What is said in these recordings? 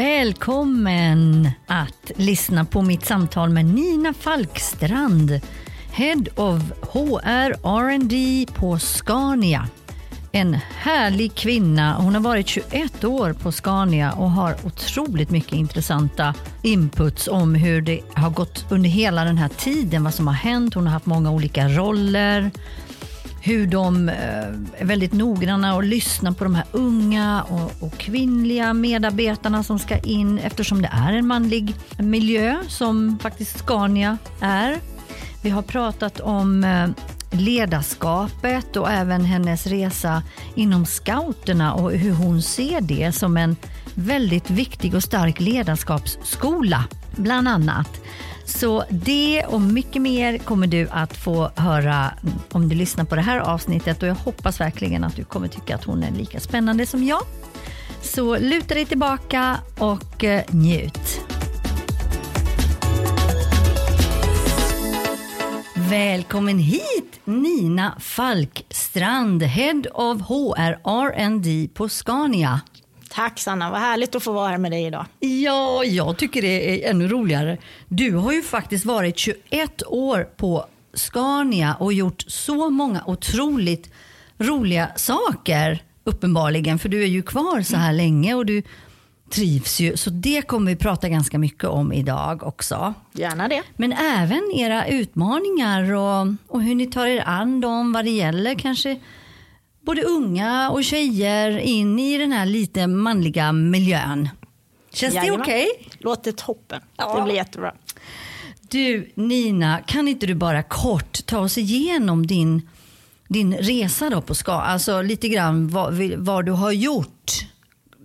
Välkommen att lyssna på mitt samtal med Nina Falkstrand, Head of HR R&D på Scania. En härlig kvinna. Hon har varit 21 år på Scania och har otroligt mycket intressanta inputs om hur det har gått under hela den här tiden, vad som har hänt. Hon har haft många olika roller hur de eh, är väldigt noggranna och lyssnar på de här unga och, och, kvinnliga medarbetarna som ska in eftersom det är en manlig miljö som faktiskt Scania är. Vi har pratat om eh, ledarskapet och även hennes resa inom scouterna och hur hon ser det som en väldigt viktig och stark ledarskapsskola, bland annat. Så det och mycket mer kommer du att få höra om du lyssnar på det här avsnittet och jag hoppas verkligen att du kommer tycka att hon är lika spännande som jag. Så luta dig tillbaka och eh, njut. Välkommen hit Nina Falkstrand, Head of HR R&D på Scania. Tack Sanna, vad härligt att få vara här med dig idag. Ja, jag tycker det är ännu roligare. Du har ju faktiskt varit 21 år på Scania och gjort så många otroligt roliga saker uppenbarligen, för du är ju kvar så här länge och du trivs ju. Så det kommer vi prata ganska mycket om idag också. Gärna det. Men även era utmaningar och, och hur ni tar er an dem vad det gäller kanske både unga och tjejer in i den här lite manliga miljön. Känns Jajamän. det okej? Okay? Låter toppen. Ja. Det blir jättebra. Du Nina, kan inte du bara kort ta oss igenom din, din resa då på ska, alltså lite grann vad, vad du har gjort.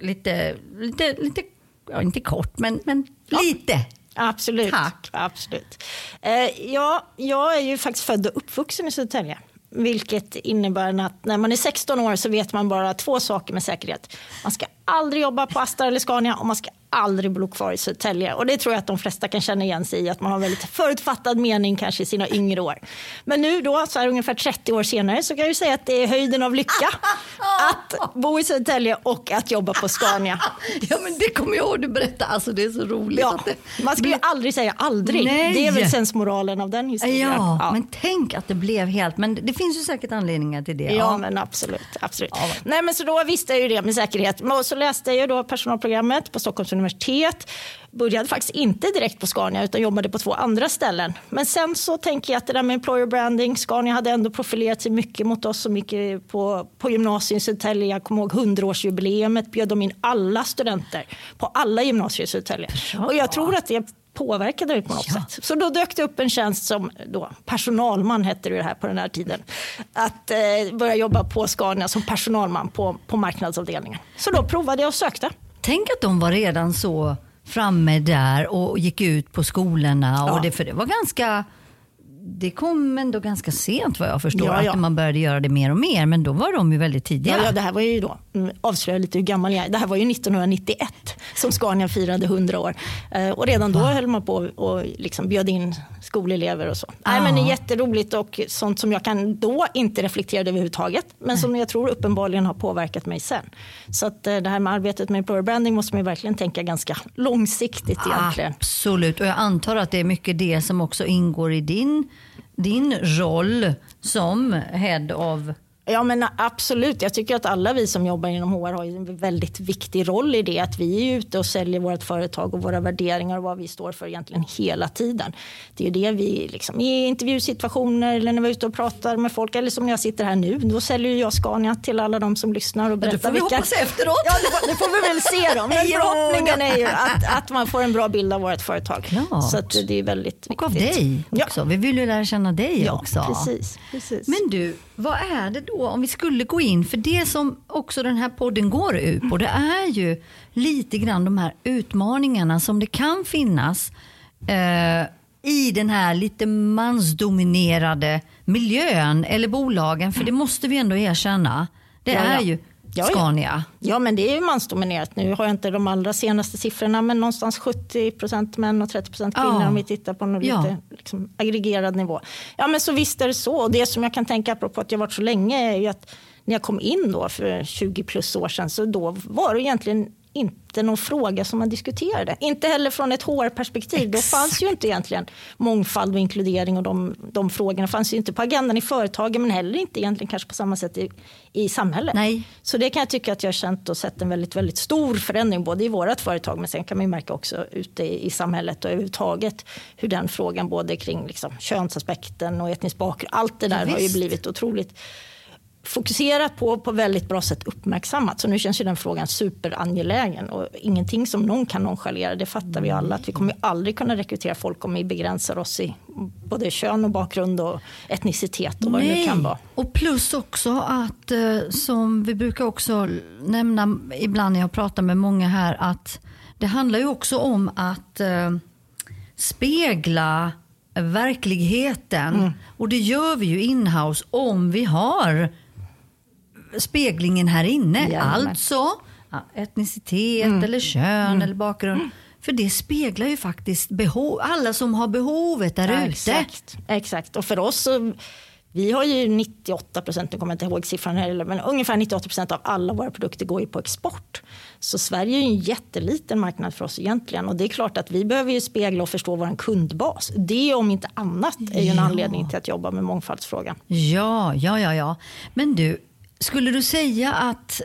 Lite, lite, lite ja, inte kort men, men ja. lite. Absolut. Tack. Absolut. Eh, ja, jag är ju faktiskt född och uppvuxen i Södertälje. Vilket innebär att när man är 16 år så vet man bara två saker med säkerhet. Man ska aldrig jobba på Astra eller Scania och man ska aldrig bo kvar i Södertälje. Och det tror jag att de flesta kan känna igen sig i, att man har en väldigt förutfattad mening kanske i sina yngre år. Men nu då, så här ungefär 30 år senare, så kan jag ju säga att det är höjden av lycka att bo i Södertälje och att jobba på Scania. Ja, men det kommer jag ihåg du berättade, alltså det är så roligt. Ja, det... Man ska ju aldrig säga aldrig. Nej. Det är väl sensmoralen av den historien. Ja, ja, men tänk att det blev helt, men det finns ju säkert anledningar till det. Ja, ja. men absolut. absolut. Ja. Nej, men så då visste jag ju det med säkerhet. Och så läste jag ju då personalprogrammet på Stockholms universitet universitet. Började faktiskt inte direkt på Scania utan jobbade på två andra ställen. Men sen så tänker jag att det där med employer branding, Scania hade ändå profilerat sig mycket mot oss så mycket på, på gymnasiet i Södertälje. Jag kommer ihåg 100-årsjubileet bjöd de in alla studenter på alla gymnasier i Södertälje. Och jag tror att det påverkade mig på något ja. sätt. Så då dök det upp en tjänst som då, personalman hette det här på den här tiden. Att eh, börja jobba på Scania som personalman på, på marknadsavdelningen. Så då provade jag och sökte. Tänk att de var redan så framme där och gick ut på skolorna. Ja. Och det, för det var ganska det kom ändå ganska sent vad jag förstår, ja, ja. att man började göra det mer och mer. Men då var de ju väldigt tidiga. Ja, ja det här var ju då, avslöja lite hur gammal jag är. Det här var ju 1991 som Scania firade 100 år. Eh, och redan då Va? höll man på och liksom bjöd in skolelever och så. Ja. Nej, men det är jätteroligt och sånt som jag kan då inte reflektera överhuvudtaget. Men som jag tror uppenbarligen har påverkat mig sen. Så att eh, det här med arbetet med employer branding måste man ju verkligen tänka ganska långsiktigt egentligen. Absolut, och jag antar att det är mycket det som också ingår i din din roll som head of Ja men absolut, jag tycker att alla vi som jobbar inom HR har en väldigt viktig roll i det. Att vi är ute och säljer vårt företag och våra värderingar och vad vi står för egentligen hela tiden. Det är ju det vi liksom, i intervjusituationer eller när vi är ute och pratar med folk eller som jag sitter här nu. Då säljer jag Scania till alla de som lyssnar och berättar. Ja, det får vi hoppas efteråt. Ja det får, det får, vi väl se då. Men förhoppningen är ju att, att man får en bra bild av vårt företag. Klart. Så att det är väldigt viktigt. Och av dig också. Ja. Vi vill ju lära känna dig ja, också. Precis, precis. Men du, vad är det då om vi skulle gå in, för det som också den här podden går ut på, det är ju lite grann de här utmaningarna som det kan finnas eh, i den här lite mansdominerade miljön eller bolagen, för det måste vi ändå erkänna. Det ja, är ju Ja, Scania. Ja. ja, men det är ju mansdominerat. Nu har jag inte de allra senaste siffrorna, men någonstans 70 procent män och 30 procent kvinnor ja. om vi tittar på en ja. lite liksom, aggregerad nivå. Ja, men så visst är det så. Och det som jag kan tänka apropå att jag varit så länge är ju att när jag kom in då för 20 plus år sedan, så då var det egentligen inte någon fråga som man diskuterade. Inte heller från ett HR-perspektiv. Då fanns ju inte egentligen mångfald och inkludering och de, de frågorna fanns ju inte på agendan i företagen men heller inte egentligen kanske på samma sätt i, i samhället. Nej. Så det kan jag tycka att jag har känt och sett en väldigt, väldigt stor förändring både i vårt företag men sen kan man märka också ute i, i samhället och överhuvudtaget hur den frågan både kring liksom, könsaspekten och etnisk bakgrund, allt det där ja, har ju blivit otroligt fokuserat på på väldigt bra sätt uppmärksammat. Så nu känns ju den frågan superangelägen och ingenting som någon kan nonchalera. Det fattar vi alla att vi kommer aldrig kunna rekrytera folk om vi begränsar oss i både kön och bakgrund och etnicitet och vad Nej. det nu kan vara. Och plus också att eh, som vi brukar också nämna ibland när jag pratar med många här att det handlar ju också om att eh, spegla verkligheten. Mm. Och det gör vi ju inhouse om vi har speglingen här inne. Jajamän. Alltså etnicitet mm. eller kön mm. eller bakgrund. Mm. För det speglar ju faktiskt behov, alla som har behovet där ja, ute. Exakt. exakt. Och för oss så, vi har ju 98 procent, nu kommer jag inte ihåg siffran heller, men ungefär 98 procent av alla våra produkter går ju på export. Så Sverige är ju en jätteliten marknad för oss egentligen. Och det är klart att vi behöver ju spegla och förstå vår kundbas. Det om inte annat är ju en ja. anledning till att jobba med mångfaldsfrågan. Ja, ja, ja, ja. Men du, skulle du säga att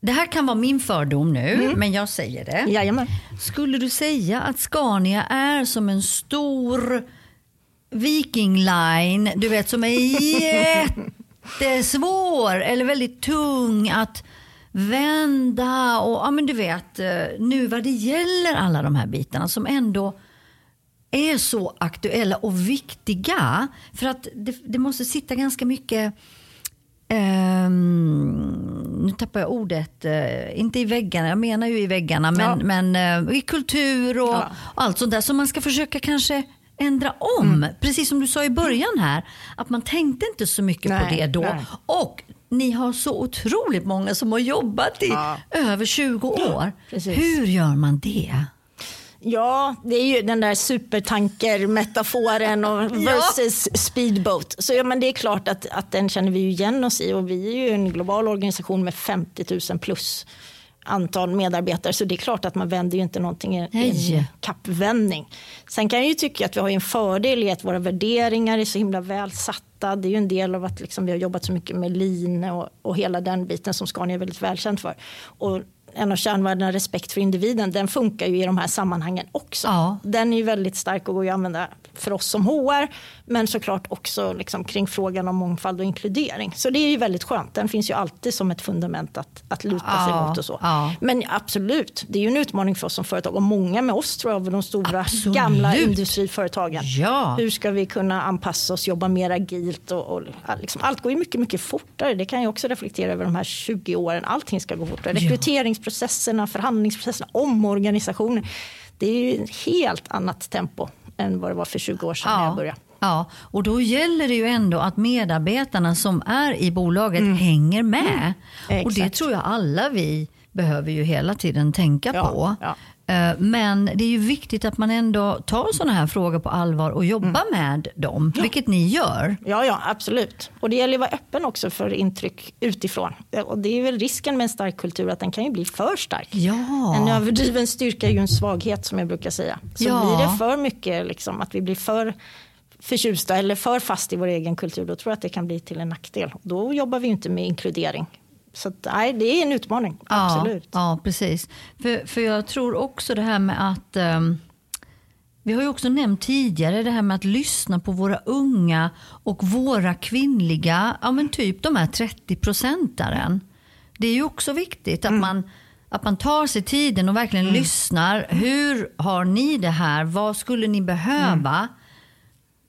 det här kan vara min fördom nu, mm. men jag säger det. Jajamän. Skulle du säga att Scania är som en stor Viking Line, du vet som är jättesvår eller väldigt tung att vända och ja men du vet eh, nu vad det gäller alla de här bitarna som ändå är så aktuella och viktiga. För att det, det måste sitta ganska mycket Um, nu tappar jag ordet, uh, inte i väggarna, jag menar ju i väggarna, men, ja. men uh, i kultur och, ja. och, allt sånt där som man ska försöka kanske ändra om. Mm. Precis som du sa i början här, att man tänkte inte så mycket nej, på det då. Nej. Och ni har så otroligt många som har jobbat i ja. över 20 år. Hur gör man det? Ja, det är ju den där supertanker-metaforen versus ja. speedboat. Så ja, men det är klart att, att den känner vi igen oss i och vi är ju en global organisation med 50 000 plus antal medarbetare så det är klart att man vänder ju inte någonting i en kappvändning. Sen kan jag ju tycka att vi har en fördel i att våra värderingar är så himla väl satta. Det är ju en del av att liksom vi har jobbat så mycket med lean och, och hela den biten som Scania är väldigt välkänt för. Och en av kärnvärdena respekt för individen, den funkar ju i de här sammanhangen också. Ja. Den är ju väldigt stark och går att använda för oss som HR, men såklart också liksom kring frågan om mångfald och inkludering. Så det är ju väldigt skönt. Den finns ju alltid som ett fundament att, att luta ja, sig mot och så. Ja. Men absolut, det är ju en utmaning för oss som företag och många med oss tror jag av de stora absolut. gamla industriföretagen. Ja. Hur ska vi kunna anpassa oss, jobba mer agilt och, och liksom, allt går ju mycket, mycket fortare. Det kan jag också reflektera över de här 20 åren. Allting ska gå fortare. Rekryteringsprocesserna, förhandlingsprocesserna, omorganisationer. Det är ju ett helt annat tempo än vad det var för 20 år sedan ja. när jag började. Ja, och då gäller det ju ändå att medarbetarna som är i bolaget mm. hänger med. Mm. Och det tror jag alla vi behöver ju hela tiden tänka ja, på. Ja. Eh, men det är ju viktigt att man ändå tar sådana här frågor på allvar och jobbar mm. med dem, ja. vilket ni gör. Ja, ja, absolut. Och det gäller att vara öppen också för intryck utifrån. Och det är väl risken med en stark kultur, att den kan ju bli för stark. Ja. En överdriven styrka är ju en svaghet som jag brukar säga. Så ja. blir det för mycket, liksom, att vi blir för förtjusta eller för fast i vår egen kultur, då tror jag att det kan bli till en nackdel. Då jobbar vi inte med inkludering så att, nej, det är en utmaning, absolut. Ja, precis. För, för jag tror också det här med att um, vi har ju också nämnt tidigare det här med att lyssna på våra unga och våra kvinnliga, ja men typ de här 30 procentaren. Det är ju också viktigt att, mm. man, att man tar sig tiden och verkligen mm. lyssnar. Hur har ni det här? Vad skulle ni behöva? Mm.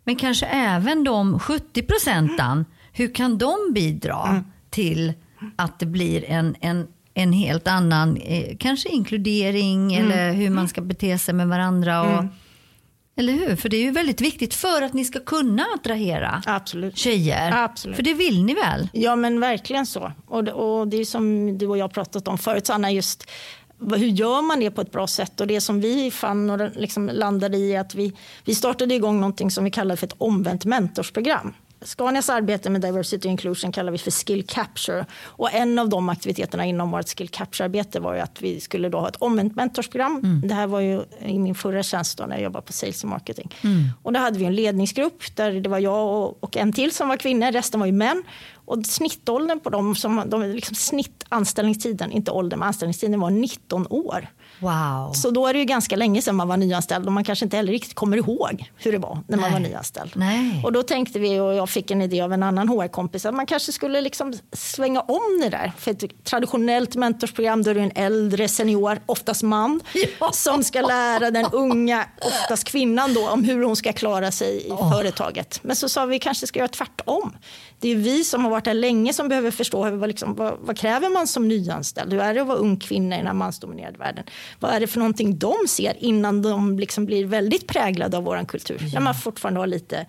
Men kanske även de 70 procenten, hur kan de bidra mm. till att det blir en, en, en helt annan, eh, kanske inkludering mm. eller hur man ska bete sig med varandra. Och, mm. Eller hur? För det är ju väldigt viktigt för att ni ska kunna attrahera Absolut. tjejer. Absolut. För det vill ni väl? Ja men verkligen så. Och det, och det är som du och jag pratat om förut Sanna, just hur gör man det på ett bra sätt? Och det som vi fann och liksom landade i att vi, vi startade igång någonting som vi kallar för ett omvänt mentorsprogram. Scanias arbete med diversity och inclusion kallar vi för skill capture. Och en av de aktiviteterna inom vårt skill capture-arbete var ju att vi skulle då ha ett omvänt mentorsprogram. Mm. Det här var ju i min förra tjänst då när jag jobbade på sales och marketing. Mm. Och då hade vi en ledningsgrupp där det var jag och en till som var kvinnor, resten var ju män. Och snittåldern på dem, som, de, liksom snittanställningstiden, inte åldern, men anställningstiden var 19 år. Wow. Så då är det ju ganska länge sedan man var nyanställd och man kanske inte heller riktigt kommer ihåg hur det var när Nej. man var nyanställd. Nej. Och då tänkte vi, och jag fick en idé av en annan HR-kompis, att man kanske skulle liksom svänga om det där. För ett traditionellt mentorsprogram, då är det en äldre senior, oftast man, ja. som ska lära den unga, oftast kvinnan då, om hur hon ska klara sig i oh. företaget. Men så sa vi, kanske ska göra tvärtom. Det är vi som har varit här länge som behöver förstå vad, liksom, vad, vad, kräver man som nyanställd? Hur är det att vara ung kvinna i den här mansdominerade världen? Vad är det för någonting de ser innan de liksom blir väldigt präglade av vår kultur? Ja. När man fortfarande har lite,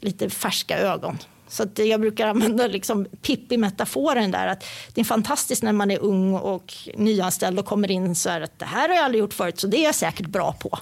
lite färska ögon. Så jag brukar använda liksom Pippi-metaforen där. Att det är fantastiskt när man är ung och nyanställd och kommer in så här att det här har jag aldrig gjort förut så det är jag säkert bra på.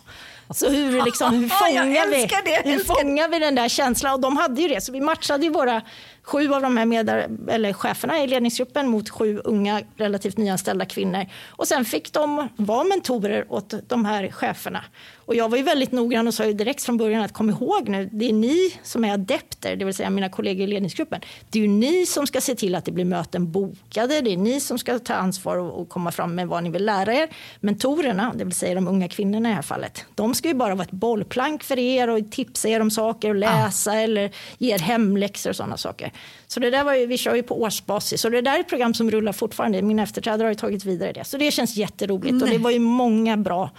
Så hur, liksom, hur, fångar, vi, hur fångar vi den där känslan? Och de hade ju det, så vi matchade ju våra sju av de här medar, eller cheferna i ledningsgruppen mot sju unga relativt nyanställda kvinnor. Och sen fick de vara mentorer åt de här cheferna. Och jag var ju väldigt noggrann och sa ju direkt från början att kom ihåg nu, det är ni som är adepter, det vill säga mina kollegor i ledningsgruppen. Det är ju ni som ska se till att det blir möten bokade, det är ni som ska ta ansvar och, och komma fram med vad ni vill lära er. Mentorerna, det vill säga de unga kvinnorna i det här fallet, de ska ju bara vara ett bollplank för er och tipsa er om saker och läsa ah. eller ge er hemläxor och sådana saker. Så det där var ju, vi kör ju på årsbasis och det där är ett program som rullar fortfarande. Min efterträdare har ju tagit vidare det. Så det känns jätteroligt Nej. och det var ju många bra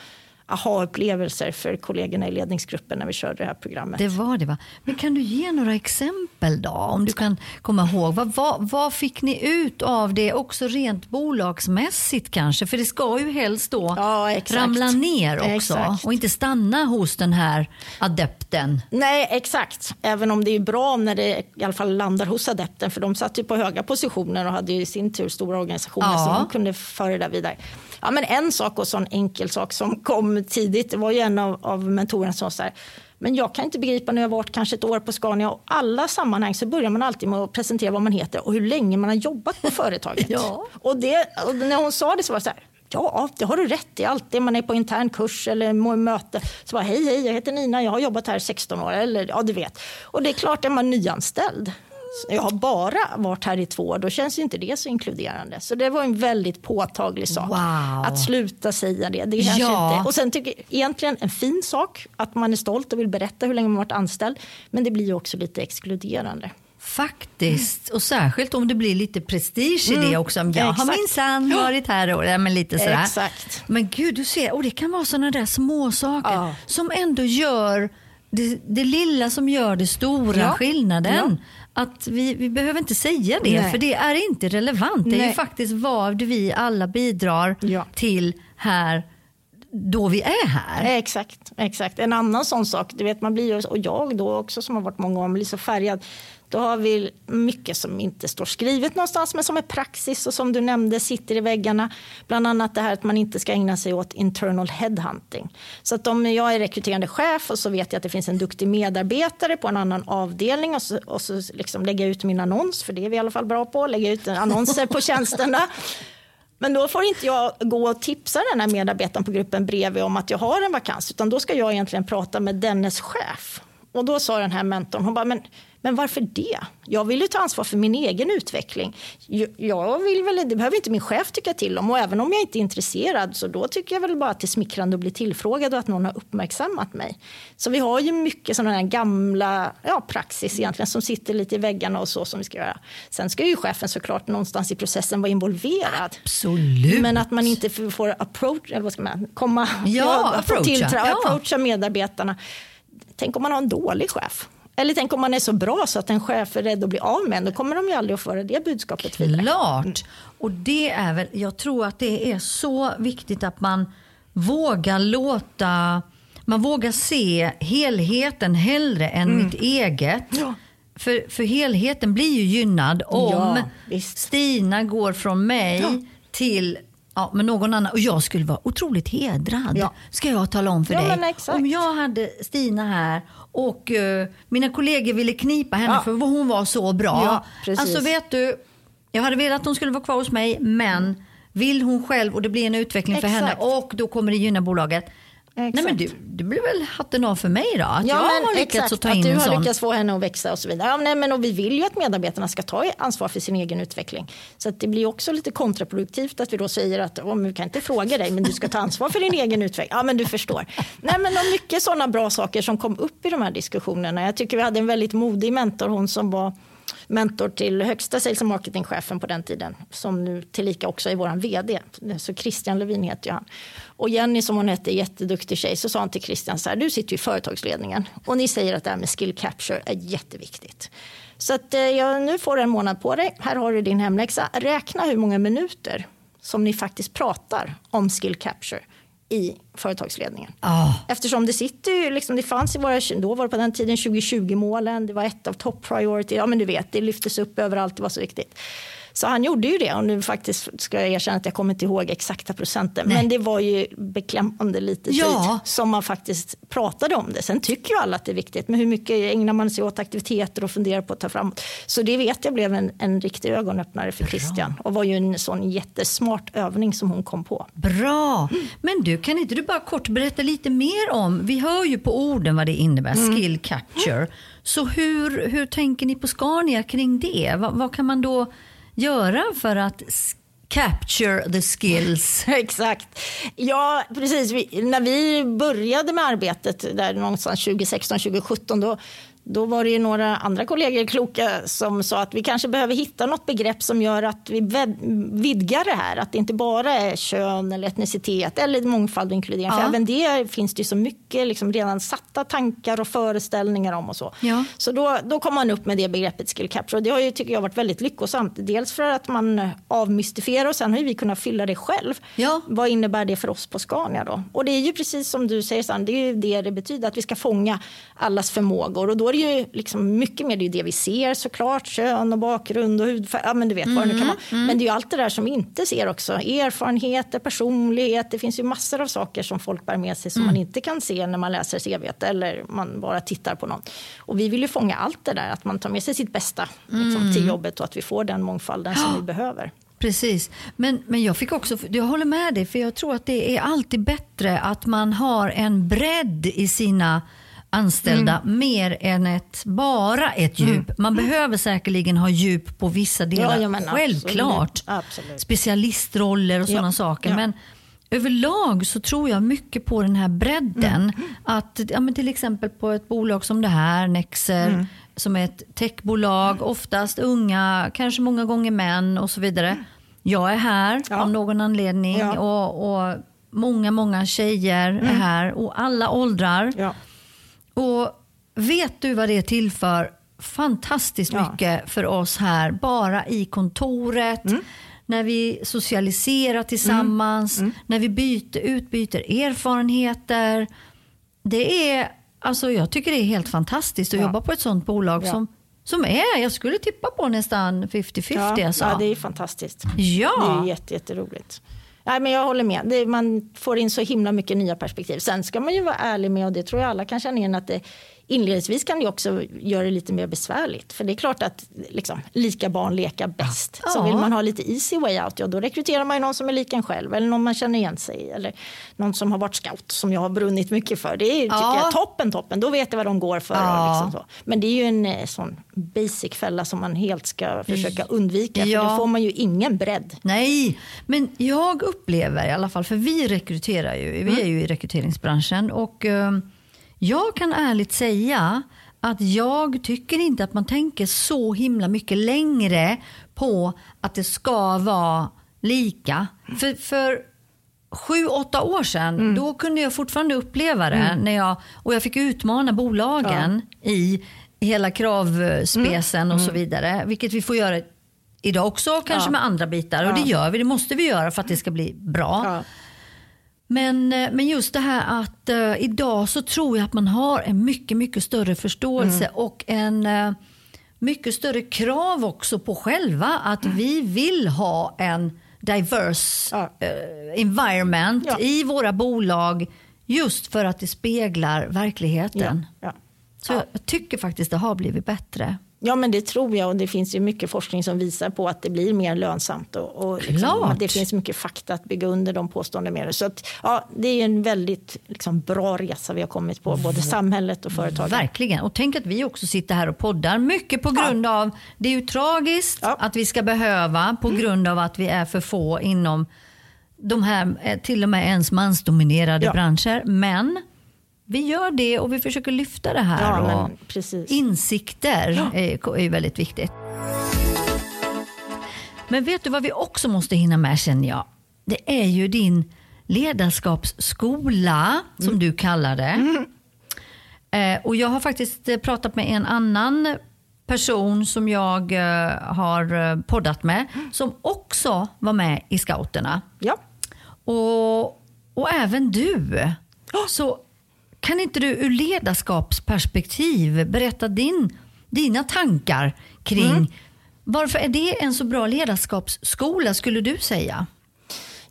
aha-upplevelser för kollegorna i ledningsgruppen när vi körde det här programmet. Det var det va? Men kan du ge några exempel då? Om du kan komma ihåg. Vad, vad, vad fick ni ut av det också rent bolagsmässigt kanske? För det ska ju helst då ja, ramla ner också exakt. och inte stanna hos den här adepten. Nej, exakt. Även om det är bra när det i alla fall landar hos adepten för de satt ju på höga positioner och hade i sin tur stora organisationer ja. som kunde föra det vidare. Ja, men en sak och sån enkel sak som kom tidigt, det var ju en av, av mentorerna som sa så men jag kan inte begripa när jag varit kanske ett år på Scania och alla sammanhang så börjar man alltid med att presentera vad man heter och hur länge man har jobbat på företaget. ja. och, det, och när hon sa det så var det så här, Ja, det har du rätt i. Alltid man är på intern kurs eller möte. Så bara, hej, hej, jag heter Nina, jag har jobbat här 16 år. Eller, ja, du vet. Och det är klart, är man nyanställd jag har bara varit här i två år, då känns inte det så inkluderande. Så det var en väldigt påtaglig sak. Wow. Att sluta säga det. det ja. inte. Och sen tycker jag egentligen en fin sak att man är stolt och vill berätta hur länge man varit anställd. Men det blir också lite exkluderande. Faktiskt, och särskilt om det blir lite prestige i mm. det också. Jag har minsann varit här och ja, men lite sådär. Exakt. Men gud, du ser, och det kan vara sådana där små saker ja. som ändå gör det, det, lilla som gör det stora ja. skillnaden. Ja att vi, vi behöver inte säga det, Nej. för det är inte relevant. Det är ju faktiskt vad vi alla bidrar ja. till här då vi är här. Exakt, exakt. En annan sån sak, du vet man blir ju, och jag då också som har varit många år, blir så färgad. Då har vi mycket som inte står skrivet någonstans men som är praxis och som du nämnde sitter i väggarna. Bland annat det här att man inte ska ägna sig åt internal headhunting. Så att om jag är rekryterande chef och så vet jag att det finns en duktig medarbetare på en annan avdelning och så, och så liksom lägga ut min annons, för det är vi i alla fall bra på, lägga ut annonser på tjänsterna. Men då får inte jag gå och tipsa den här medarbetaren på gruppen bredvid om att jag har en vakans, utan då ska jag egentligen prata med dennes chef. Och då sa den här mentorn, hon bara, men men varför det? Jag vill ju ta ansvar för min egen utveckling. Jag vill väl, det behöver inte min chef tycka till om och även om jag inte är intresserad så då tycker jag väl bara att det är smickrande att bli tillfrågad och att någon har uppmärksammat mig. Så vi har ju mycket sådana här gamla ja, praxis egentligen som sitter lite i väggarna och så som vi ska göra. Sen ska ju chefen såklart någonstans i processen vara involverad. Absolut. Men att man inte får approach, eller vad ska man, komma, ja, approacha. Till, ja. approacha medarbetarna. Tänk om man har en dålig chef eller tänk om man är så bra så att en chef är rädd att bli av med en. Då kommer de ju aldrig att föra det budskapet vidare. Klart. Och det är väl, jag tror att det är så viktigt att man vågar låta, man vågar se helheten hellre än mm. mitt eget. Ja. För, för helheten blir ju gynnad om ja, Stina går från mig ja. till Ja, men någon annan. Och jag skulle vara otroligt hedrad. Ja. Ska jag tala om för ja, dig. Om jag hade Stina här och uh, mina kollegor ville knipa henne ja. för hon var så bra. Ja, alltså vet du, jag hade velat att hon skulle vara kvar hos mig men vill hon själv och det blir en utveckling exakt. för henne och då kommer det gynna bolaget. Exakt. Nej, men du, det blir väl hatten av för mig då? Att ja, jag har lyckats exakt, att ta in att du har sån. lyckats få henne att växa och så vidare. Ja, nej, men och vi vill ju att medarbetarna ska ta ansvar för sin egen utveckling. Så det blir också lite kontraproduktivt att vi då säger att om vi kan inte fråga dig men du ska ta ansvar för din egen utveckling. Ja men du förstår. Nej men och mycket sådana bra saker som kom upp i de här diskussionerna. Jag tycker vi hade en väldigt modig mentor, hon som var mentor till högsta sales och marketingchefen på den tiden som nu tillika också är vår vd. Så Christian Levin heter han. Och Jenny som hon hette, jätteduktig tjej, så sa han till Christian så här, du sitter i företagsledningen och ni säger att det här med skill capture är jätteviktigt. Så att, eh, ja, nu får du en månad på dig. Här har du din hemläxa. Räkna hur många minuter som ni faktiskt pratar om skill capture i företagsledningen. Oh. Eftersom det sitter ju, liksom, det fanns i våra, då var det på den tiden 2020-målen, det var ett av top priority, ja men du vet, det lyftes upp överallt, det var så viktigt. Så han gjorde ju det och nu faktiskt ska jag erkänna att jag kommer inte ihåg exakta procenten. Nej. Men det var ju beklämmande lite ja. tid som man faktiskt pratade om det. Sen tycker ju alla att det är viktigt, men hur mycket ägnar man sig åt aktiviteter och funderar på att ta framåt. Så det vet jag blev en, en riktig ögonöppnare för Christian och var ju en sån jättesmart övning som hon kom på. Bra! Men du, kan inte du bara kort berätta lite mer om, vi hör ju på orden vad det innebär, mm. skill capture. Så hur, hur tänker ni på Scania kring det? vad, vad kan man då göra för att capture the skills. Exakt. Ja, precis. Vi, när vi började med arbetet där någonstans 2016, 2017 då då var det ju några andra kollegor kloka som sa att vi kanske behöver hitta något begrepp som gör att vi vidgar det här. Att det inte bara är kön eller etnicitet eller mångfald och inkludering. Ja. För även det finns det ju så mycket liksom redan satta tankar och föreställningar om och så. Ja. Så då, då kom man upp med det begreppet skill capture. Och det har ju, tycker jag, varit väldigt lyckosamt. Dels för att man avmystifierar och sen har vi kunnat fylla det själv. Ja. Vad innebär det för oss på Scania då? Och det är ju precis som du säger, Sand, det är ju det det betyder. Att vi ska fånga allas förmågor. Och då är det ju liksom mycket mer det, det vi ser såklart, kön och bakgrund och hudfärg, ja men du vet mm, vad det nu kan mm, vara. Mm. Men det är ju allt det där som vi inte ser också, erfarenheter, personlighet, det finns ju massor av saker som folk bär med sig som mm. man inte kan se när man läser CVt eller man bara tittar på någon. Och vi vill ju fånga allt det där, att man tar med sig sitt bästa liksom, till mm. jobbet och att vi får den mångfalden som vi behöver. Precis, men, men jag fick också, jag håller med dig, för jag tror att det är alltid bättre att man har en bredd i sina anställda mm. mer än ett, bara ett djup. Mm. Man behöver säkerligen ha djup på vissa delar, ja, självklart. Absolut. Absolut. Specialistroller och sådana ja. saker. Ja. Men överlag så tror jag mycket på den här bredden. Mm. Att ja, men till exempel på ett bolag som det här, Nexer, mm. som är ett techbolag, oftast unga, kanske många gånger män och så vidare. Jag är här av någon anledning och, och många, många tjejer är mm. här och alla åldrar. Och vet du vad det tillför fantastiskt ja. mycket för oss här, bara i kontoret, mm. när vi socialiserar tillsammans, mm. Mm. när vi byter, utbyter erfarenheter. Det är, alltså jag tycker det är helt fantastiskt att ja. jobba på ett sånt bolag ja. som som är, jag skulle tippa på nästan 50-50. Ja, alltså. ja, det är fantastiskt. Ja. Det är jätte, jätteroligt. Nej, men jag håller med. Det, man får in så himla mycket nya perspektiv. Sen ska man ju vara ärlig med, och det tror jag alla kan känna igen, att det, inledningsvis kan det också göra det lite mer besvärligt. För det är klart att liksom, lika barn leka bäst. Ja. Så vill man ha lite easy way out, ja, då rekryterar man någon som är lik en själv. Eller någon man känner igen sig i. Eller någon som har varit scout, som jag har brunnit mycket för. Det är ja. jag, toppen, toppen. Då vet jag vad de går för. Ja. Liksom så. Men det är ju en eh, sån basic fälla som man helt ska försöka undvika. Ja. För då får man ju ingen bredd. Nej, men jag upplever i alla fall, för vi rekryterar ju. Vi mm. är ju i rekryteringsbranschen. och... Uh, jag kan ärligt säga att jag tycker inte att man tänker så himla mycket längre på att det ska vara lika. För, för sju, åtta år sedan, mm. då kunde jag fortfarande uppleva det. Mm. När jag, och jag fick utmana bolagen ja. i hela kravspecen mm. och så mm. vidare. Vilket vi får göra idag också, kanske ja. med andra bitar. Och det gör vi, det måste vi göra för att det ska bli bra. Ja. Men, eh, men just det här att uh, idag så tror jag att man har en mycket, mycket större förståelse mm. och en uh, mycket större krav också på själva att mm. vi vill ha en diverse ja. uh, environment ja. i våra bolag just för att det speglar verkligen. Ja. Så jag tycker faktiskt det har blivit bättre. Ja, men det tror jag och det finns ju mycket forskning som visar på att det blir mer lönsamt och, och liksom, det finns mycket fakta att bygga under de påståendena Så att, ja, det är en väldigt liksom, bra resa vi har kommit på, både samhället och företagen. Verkligen, och tänk att vi också sitter här och poddar, mycket på grund ja. av, det är ju tragiskt ja. att vi ska behöva på grund av att vi är för få inom de här, eh, till och med ens mansdominerade ja. branscher. Men vi gör det och vi försöker lyfta det här. Ja, men, insikter ja. är, är väldigt viktigt. Men vet du vad vi också måste hinna med känner jag? Det är ju din ledarskapsskola som mm. du kallar det. Mm. Eh, och jag har faktiskt eh, pratat med en annan person som jag eh, har eh, poddat med som också var med i scouterna. Ja. Och, och även du. Så kan inte du ur ledarskapsperspektiv berätta din, dina tankar kring mm. varför är det en så bra ledarskapsskola skulle du säga?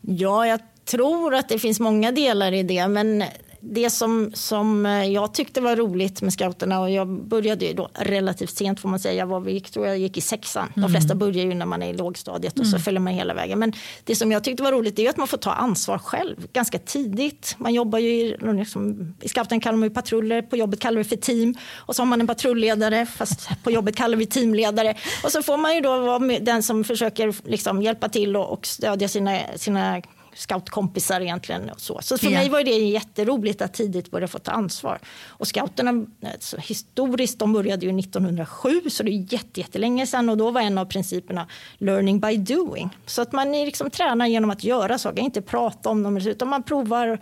Ja, jag tror att det finns många delar i det, men det som, som jag tyckte var roligt med scouterna och jag började ju då relativt sent får man säga. Jag, var, jag tror jag gick i sexan. Mm. De flesta börjar ju när man är i lågstadiet och mm. så följer man hela vägen. Men det som jag tyckte var roligt är att man får ta ansvar själv ganska tidigt. Man jobbar ju i, liksom, i scouten kallar man ju patruller, på jobbet kallar vi för team och så har man en patrulledare fast på jobbet kallar vi teamledare. Och så får man ju då vara den som försöker liksom hjälpa till och, och stödja sina, sina scoutkompisar egentligen. Och så så för yeah. mig var det jätteroligt att tidigt börja få ta ansvar. Och scouterna, alltså, historiskt, de började ju 1907 så det är jätte, jättelänge sedan och då var en av principerna learning by doing. Så att man liksom tränar genom att göra saker, inte prata om dem utan man provar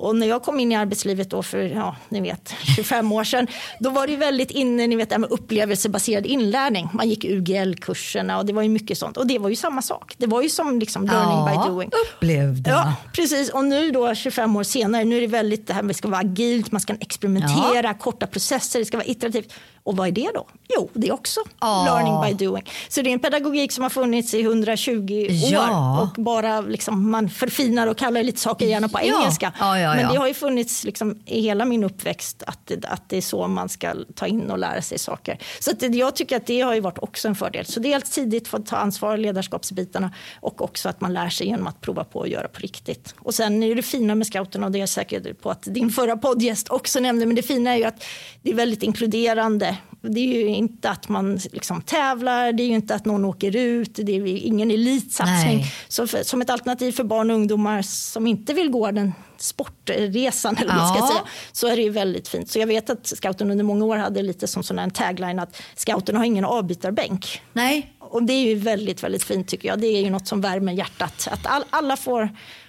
och när jag kom in i arbetslivet då för ja, ni vet, 25 år sedan, då var det väldigt inne ni vet, det med upplevelsebaserad inlärning. Man gick UGL-kurserna och det var ju mycket sånt. Och det var ju samma sak. Det var ju som liksom learning ja, by doing. upplevde. Ja, precis. Och nu då 25 år senare, nu är det väldigt det här med att det ska vara agilt, man ska experimentera, ja. korta processer, det ska vara iterativt. Och vad är det då? Jo, det är också oh. learning by doing. Så det är en pedagogik som har funnits i 120 ja. år och bara liksom man förfinar och kallar lite saker gärna på engelska. Ja, ja, Men det har ju funnits liksom i hela min uppväxt att, att det är så man ska ta in och lära sig saker. Så att jag tycker att det har ju varit också en fördel. Så dels tidigt få ta ansvar ledarskapsbitarna och också att man lär sig genom att prova på att göra på riktigt. Och sen är det fina med scouterna och det är jag säker på att din förra poddgäst också nämnde, men det fina är ju att det är väldigt inkluderande det är ju inte att man liksom tävlar, det är ju inte att någon åker ut, det är ingen elitsatsning. Nej. Så för, som ett alternativ för barn och ungdomar som inte vill gå den sportresan eller ja. ska säga, så är det ju väldigt fint. Så jag vet att scouten under många år hade lite som sån en tagline att scouten har ingen avbytarbänk. Nej. Och det är ju väldigt, väldigt fint tycker jag. Det är ju något som värmer hjärtat. Att all, alla får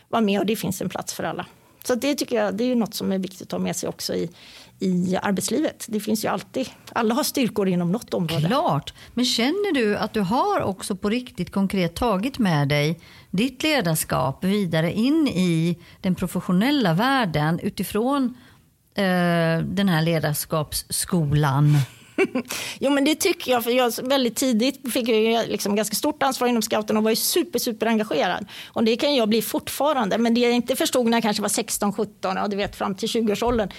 vara med och det finns en plats för alla. Så det tycker jag det är något som är viktigt att ha med sig också i, i arbetslivet. Det finns ju alltid, alla har styrkor inom något område. Klart, men känner du att du har också på riktigt konkret tagit med dig ditt ledarskap vidare in i den professionella världen utifrån eh, den här ledarskapsskolan? jo men det tycker jag, för jag väldigt tidigt fick jag liksom ganska stort ansvar inom scouten och var ju super, super engagerad. Och det kan jag bli fortfarande, men det jag inte förstod när jag kanske var 16, 17, ja, du vet fram till 20-årsåldern,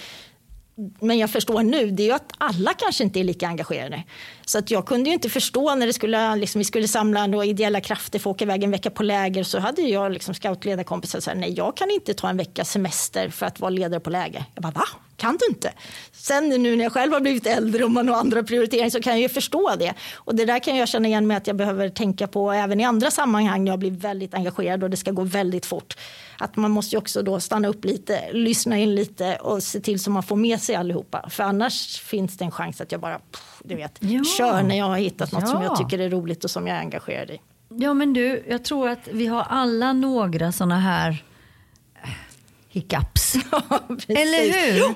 men jag förstår nu det är ju att alla kanske inte är lika engagerade. Så att jag kunde ju inte förstå när det skulle, liksom, vi skulle samla då ideella krafter för att åka iväg en vecka på läger så hade jag liksom scoutledarkompisar och sa nej jag kan inte ta en veckas semester för att vara ledare på läger. Jag bara va? Kan du inte? Sen nu när jag själv har blivit äldre och man har andra prioriteringar så kan jag ju förstå det. Och det där kan jag känna igen med att jag behöver tänka på även i andra sammanhang när jag blir väldigt engagerad och det ska gå väldigt fort. Att man måste också då stanna upp lite, lyssna in lite och se till så man får med sig allihopa. För annars finns det en chans att jag bara, du vet, ja. kör när jag har hittat något ja. som jag tycker är roligt och som jag är engagerad i. Ja men du, jag tror att vi har alla några sådana här hiccups. Eller hur? Jo,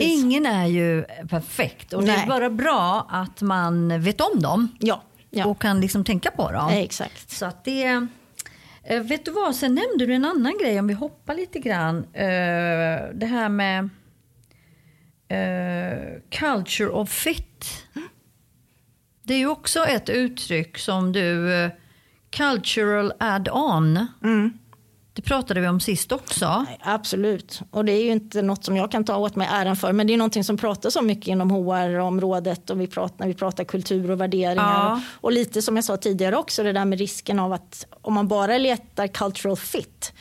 Ingen är ju perfekt och Nej. det är bara bra att man vet om dem. Ja. ja. Och kan liksom tänka på dem. Nej, exakt. Så att det... Eh, vet du vad, sen nämnde du en annan grej om vi hoppar lite grann. Uh, det här med uh, culture of fit. Det är ju också ett uttryck som du eh, cultural add-on. Mm. Det pratade vi om sist också. Nej, absolut, och det är ju inte något som jag kan ta åt mig äran för, men det är någonting som pratas om mycket inom HR-området och vi pratar, när vi pratar kultur och värderingar. Ja. Och, och lite som jag sa tidigare också, det där med risken av att om man bara letar cultural fit,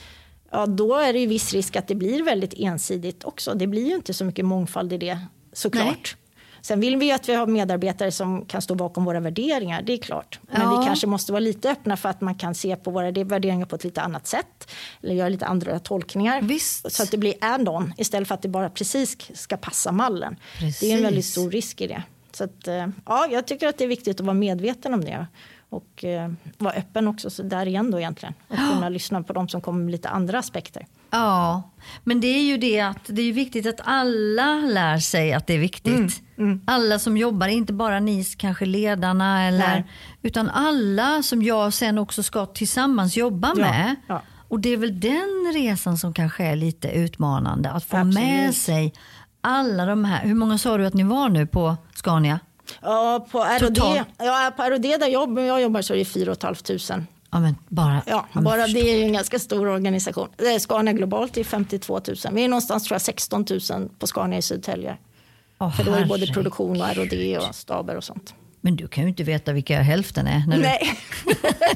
ja, då är det ju viss risk att det blir väldigt ensidigt också. Det blir ju inte så mycket mångfald i det såklart. Nej. Sen vill vi ju att vi har medarbetare som kan stå bakom våra värderingar, det är klart. Men Ja. vi kanske måste vara lite öppna för att man kan se på våra värderingar på ett lite annat sätt. Eller göra lite andra tolkningar. Visst. Så att det blir add-on istället för att det bara precis ska passa mallen. Det är Precis. en väldigt stor risk i det. Så att, eh, ja, jag tycker att det är viktigt att vara medveten om det. Och eh, vara öppen också, så där igen då egentligen. Och kunna lyssna på de som kommer med lite andra aspekter. Ja, men det är ju det att det är viktigt att alla lär sig att det är viktigt. Mm, Alla som jobbar, inte bara ni kanske ledarna eller Nej. utan alla som jag sen också ska tillsammans jobba Ja, med. ja. Och det är väl den resan som kanske är lite utmanande. Att få Absolut. med sig alla de här, hur många sa du att ni var nu på Scania? Ja, på ROD, Totalt. ja, på ROD där jag, jag jobbar så är det 4 500. Ja, men bara, Ja, men bara det är ju en ganska stor organisation. Scania globalt är 52 000. Vi är någonstans tror jag 16 000 på Scania i Södertälje. Åh, För då är det både produktion och ROD och staber och sånt. Men du kan ju inte veta vilka hälften är. När du... Nej,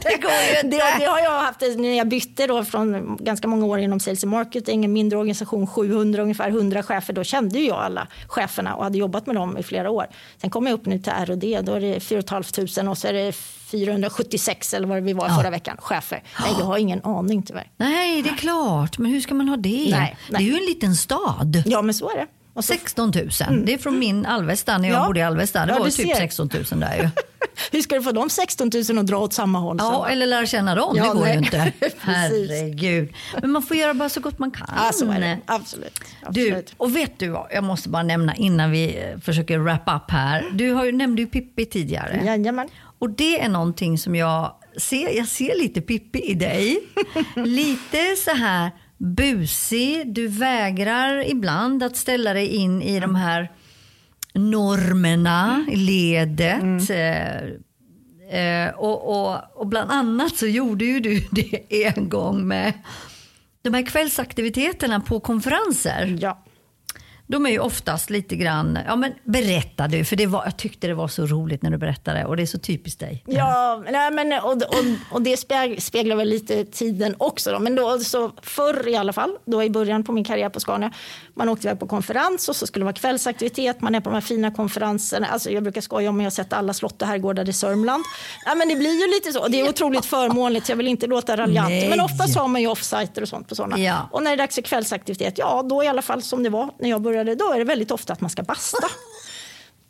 det går ju inte. Det, det har jag haft när jag bytte då från ganska många år inom sales and marketing, en mindre organisation, 700 ungefär 100 chefer. Då kände jag alla cheferna och hade jobbat med dem i flera år. Sen kom jag upp nu till ROD, då är det 4 500 och så är det 476 eller vad vi var förra veckan, chefer. Nej, jag har ingen aning tyvärr. Nej, det är klart. Men hur ska man ha det? Nej, Det nej. är ju en liten stad. Ja, men så är det. Och så, 16 000. Det är från min Alvesta när jag Ja. bodde i Alvesta. Det Ja, var du typ ser. 16 000 där ju. hur ska du få de 16 000 att dra åt samma håll? Ja, eller lära känna dem. Ja, det går nej. ju inte. Herregud. Men man får göra bara så gott man kan. Ja, så är det. Absolut. Du, Absolut. och vet du vad? Jag måste bara nämna innan vi eh, försöker wrap up här. Du har ju, nämnde ju Pippi tidigare. Jajamän. Och det är någonting som jag ser, jag ser lite Pippi i dig. lite så här busig, du vägrar ibland att ställa dig in i de här normerna mm. ledet. Mm. eh, och, och, och bland annat så gjorde ju du det en gång med de här kvällsaktiviteterna på konferenser. Ja. De är ju oftast lite grann, ja men berätta du, för det var, jag tyckte det var så roligt när du berättade och det är så typiskt dig. Ja, nej, men, och, och, och det speglar väl lite tiden också. Då. Men då, så förr i alla fall, då i början på min karriär på Scania, man åkte iväg på konferens och så skulle det vara kvällsaktivitet, man är på de här fina konferenserna. Alltså, jag brukar skoja om att jag har sett alla slott och herrgårdar i Sörmland. Ja, men det blir ju lite så, det är otroligt förmånligt, jag vill inte låta raljant. Men ofta så har man ju offsiter och sånt på sådana. Ja. Och när det är dags för kvällsaktivitet, ja då i alla fall som det var när jag började, då är det väldigt ofta att man ska basta.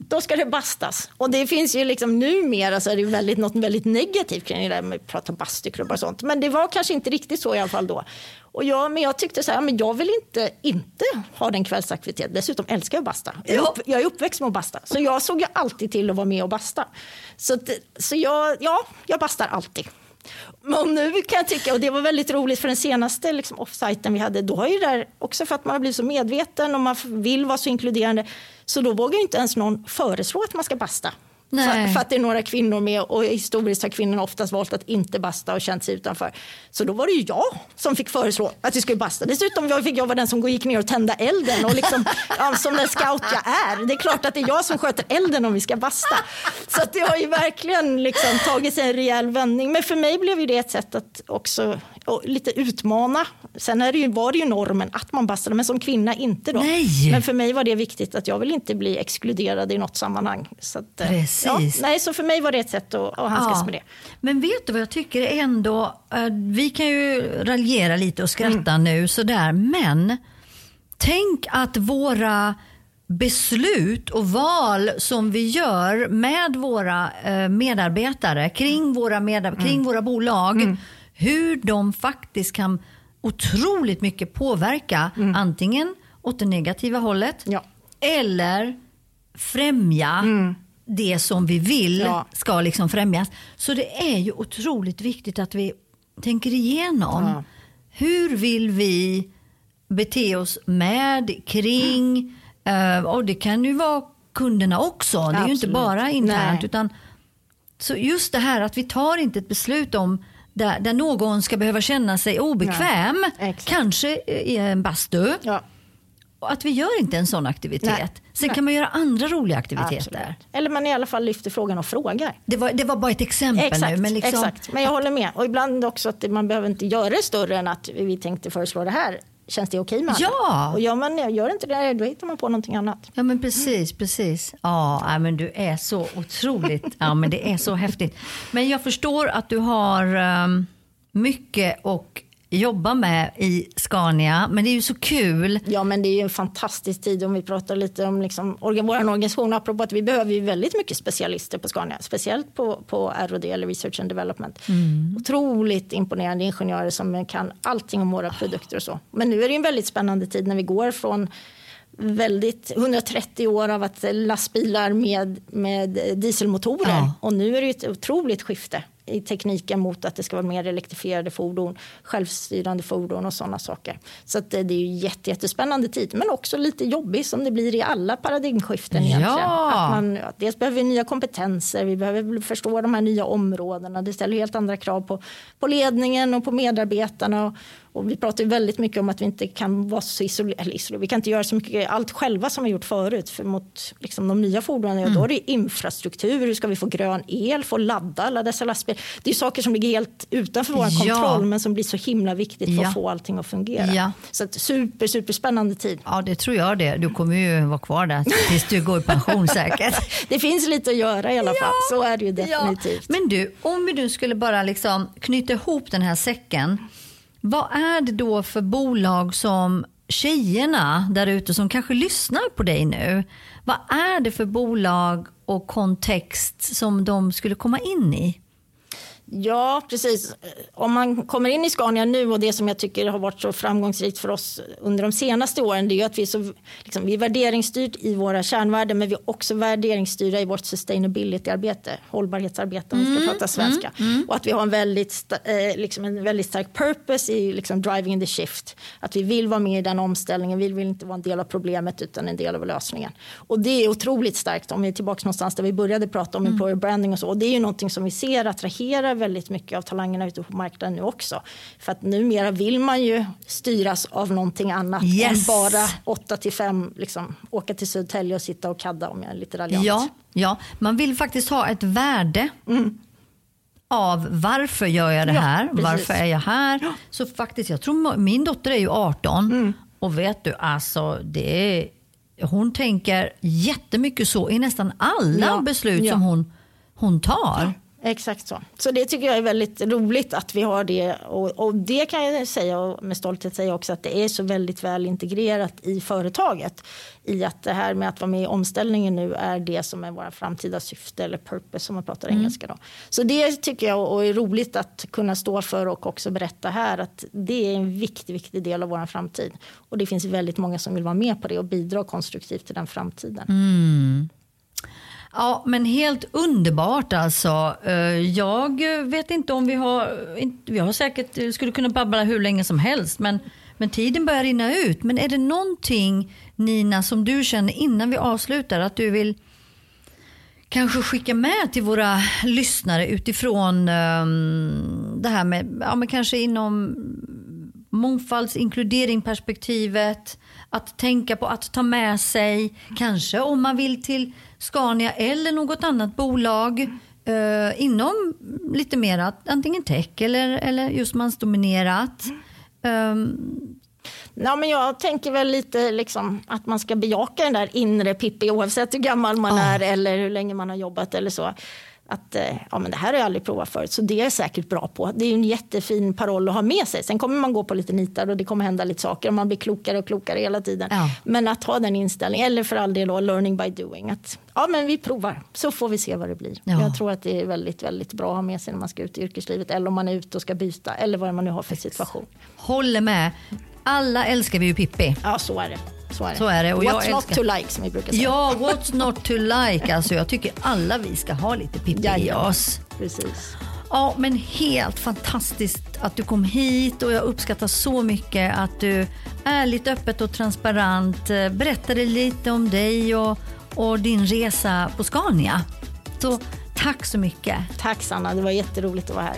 Då ska det bastas. Och det finns ju liksom numera så är det väldigt, något väldigt negativt kring det där med att prata bastuklubbar och sånt. Men det var kanske inte riktigt så i alla fall då. Och jag, men jag tyckte så här, men jag vill inte inte ha den kvällsaktiviteten. Dessutom älskar jag att basta. Jag är, upp, jag är uppväxt med att basta. Så jag såg ju alltid till att vara med och basta. Så, så jag, ja, jag bastar alltid. Men nu kan jag tycka, och det var väldigt roligt för den senaste liksom, offsiten vi hade, då har ju det där, också för att man har blivit så medveten och man vill vara så inkluderande, så då vågar ju inte ens någon föreslå att man ska basta. För, för att det är några kvinnor med och historiskt har kvinnorna oftast valt att inte basta och känt sig utanför. Så då var det ju jag som fick föreslå att vi skulle basta. Dessutom fick jag vara den som gick ner och tända elden och liksom, ja, som den scout jag är. Det är klart att det är jag som sköter elden om vi ska basta. Så att det har ju verkligen liksom tagit sig en rejäl vändning. Men för mig blev ju det ett sätt att också och lite utmana. Sen är det ju, var det ju normen att man bastade, men som kvinna inte då. Nej. Men för mig var det viktigt att jag vill inte bli exkluderad i något sammanhang. Så att, eh, Precis. Ja, nej, så för mig var det ett sätt att, att handskas med det. Men vet du vad jag tycker ändå, eh, vi kan ju raljera lite och skratta nu sådär, men tänk att våra beslut och val som vi gör med våra eh, medarbetare kring våra, medar- kring våra bolag, hur de faktiskt kan otroligt mycket påverka antingen åt det negativa hållet Ja. eller främja det som vi vill Ja. ska liksom främjas. Så det är ju otroligt viktigt att vi tänker igenom Ja. hur vill vi bete oss med, kring, eh, och det kan ju vara kunderna också. Det är ju inte Absolut. bara internt. Nej. Utan, så just det här att vi tar inte ett beslut om där, där någon ska behöva känna sig obekväm, Nej, kanske i en bastu. Ja. Och att vi gör inte en sån aktivitet. Nej. Sen Nej. kan man göra andra roliga aktiviteter. Absolut. Eller man i alla fall lyfter frågan och frågar. Det var, det var bara ett exempel Exakt, nu. Men, liksom, exakt, men jag håller med. Och ibland också att man behöver inte göra det större än att vi tänkte föreslå det här. Känns det okej med alla? Ja. Och gör man gör inte det, då hittar man på någonting annat. Ja men precis, precis. Ja, men du är så otroligt, ja men det är så häftigt. Men jag förstår att du har um, mycket att jobba med i Scania, men det är ju så kul. Ja, men det är ju en fantastisk tid om vi pratar lite om liksom, vår organisation. Apropå att vi behöver ju väldigt mycket specialister på Scania, speciellt på, på R&D eller Research and Development. Otroligt imponerande ingenjörer som kan allting om våra produkter och så. Men nu är det ju en väldigt spännande tid när vi går från väldigt 130 år av att lastbilar med, med dieselmotorer Ja. och nu är det ju ett otroligt skifte i tekniken mot att det ska vara mer elektrifierade fordon, självstyrande fordon och sådana saker. Så det, det är ju jätte, jättespännande tid, men också lite jobbig som det blir i alla paradigmskiften egentligen. Ja. Att man, att dels behöver vi nya kompetenser, vi behöver förstå de här nya områdena. Det ställer helt andra krav på, på ledningen och på medarbetarna. Och, och vi pratar ju väldigt mycket om att vi inte kan vara så isolerade, eller isolerade. vi kan inte göra så mycket allt själva som vi gjort förut. För mot liksom, de nya fordonen, ja, då är det infrastruktur, hur ska vi få grön el, få ladda alla dessa lastbilar. Det är saker som ligger helt utanför vår Ja. kontroll men som blir så himla viktigt för Ja. att få allting att fungera. Ja. Så att super, super spännande tid. Ja, det tror jag det. Du kommer ju vara kvar där tills du går i pension säkert. Det finns lite att göra i alla fall, så är det ju definitivt. Men du, om vi nu skulle bara liksom knyta ihop den här säcken. Vad är det då för bolag som tjejerna där ute som kanske lyssnar på dig nu. Vad är det för bolag och kontext som de skulle komma in i? Ja, precis. Om man kommer in i Scania nu och det som jag tycker har varit så framgångsrikt för oss under de senaste åren det är ju att vi är, så, liksom, vi är värderingsstyrt i våra kärnvärden men vi är också värderingsstyrda i vårt sustainability-arbete, hållbarhetsarbete om vi ska prata svenska. Och att vi har en väldigt, eh, liksom en väldigt stark purpose i liksom, driving the shift. Att vi vill vara med i den omställningen, vi vill inte vara en del av problemet utan en del av lösningen. Och det är otroligt starkt om vi är tillbaka någonstans där vi började prata om employer branding och så. Och det är ju någonting som vi ser attraherar väldigt mycket av talangerna ute på marknaden nu också. För att numera vill man ju styras av någonting annat Yes. än bara 8 till 5, liksom, åka till Södertälje och sitta och kadda om jag är lite raljant. Ja, ja, man vill faktiskt ha ett värde av varför gör jag det Ja, här? precis. varför är jag här? Så faktiskt, jag tror min dotter är ju 18 och vet du, alltså det är, hon tänker jättemycket så i nästan alla Ja, beslut ja. som hon, hon tar. Exakt så. Så det tycker jag är väldigt roligt att vi har det. Och, och det kan jag säga och med stolthet säga också att det är så väldigt väl integrerat i företaget. I att det här med att vara med i omställningen nu är det som är våra framtida syfte eller purpose som man pratar engelska. Då. Så det tycker jag och är roligt att kunna stå för och också berätta här att det är en viktig, viktig del av vår framtid. Och det finns väldigt många som vill vara med på det och bidra konstruktivt till den framtiden. Ja, men helt underbart alltså. Eh, jag vet inte om vi har, vi har säkert, eh, skulle kunna babbla hur länge som helst, men, men tiden börjar rinna ut. Men är det någonting Nina som du känner innan vi avslutar att du vill kanske skicka med till våra lyssnare utifrån ehm, det här med, ja men kanske inom mångfalds inkludering perspektivet, att tänka på att ta med sig, kanske om man vill till Scania eller något annat bolag eh, inom lite mer antingen tech eller, eller just mansdominerat. Um, Ja, men jag tänker väl lite liksom att man ska bejaka den där inre Pippi oavsett hur gammal man Ja. är eller hur länge man har jobbat eller så. Att eh, ja, men det här har jag aldrig provat förut så det är jag säkert bra på. Det är en jättefin paroll att ha med sig. Sen kommer man gå på lite nitar och det kommer hända lite saker och man blir klokare och klokare hela tiden. Ja. Men att ha den inställningen, eller för all del då, learning by doing. Att ja, men vi provar så får vi se vad det blir. Ja. Jag tror att det är väldigt, väldigt bra att ha med sig när man ska ut i yrkeslivet eller om man är ute och ska byta eller vad man nu har för situation. håller med. Alla älskar vi ju Pippi. Ja, så är det. Så är det. Så är det, och jag What's not älskar- to like som vi brukar säga. Ja, what's not to like? Alltså, jag tycker alla vi ska ha lite Pippi i Jajamän. oss. Precis. Ja, men helt fantastiskt att du kom hit och jag uppskattar så mycket att du ärligt, öppet och transparent eh, berättade lite om dig och, och din resa på Scania. Så tack så mycket. Tack Sanna, det var jätteroligt att vara här.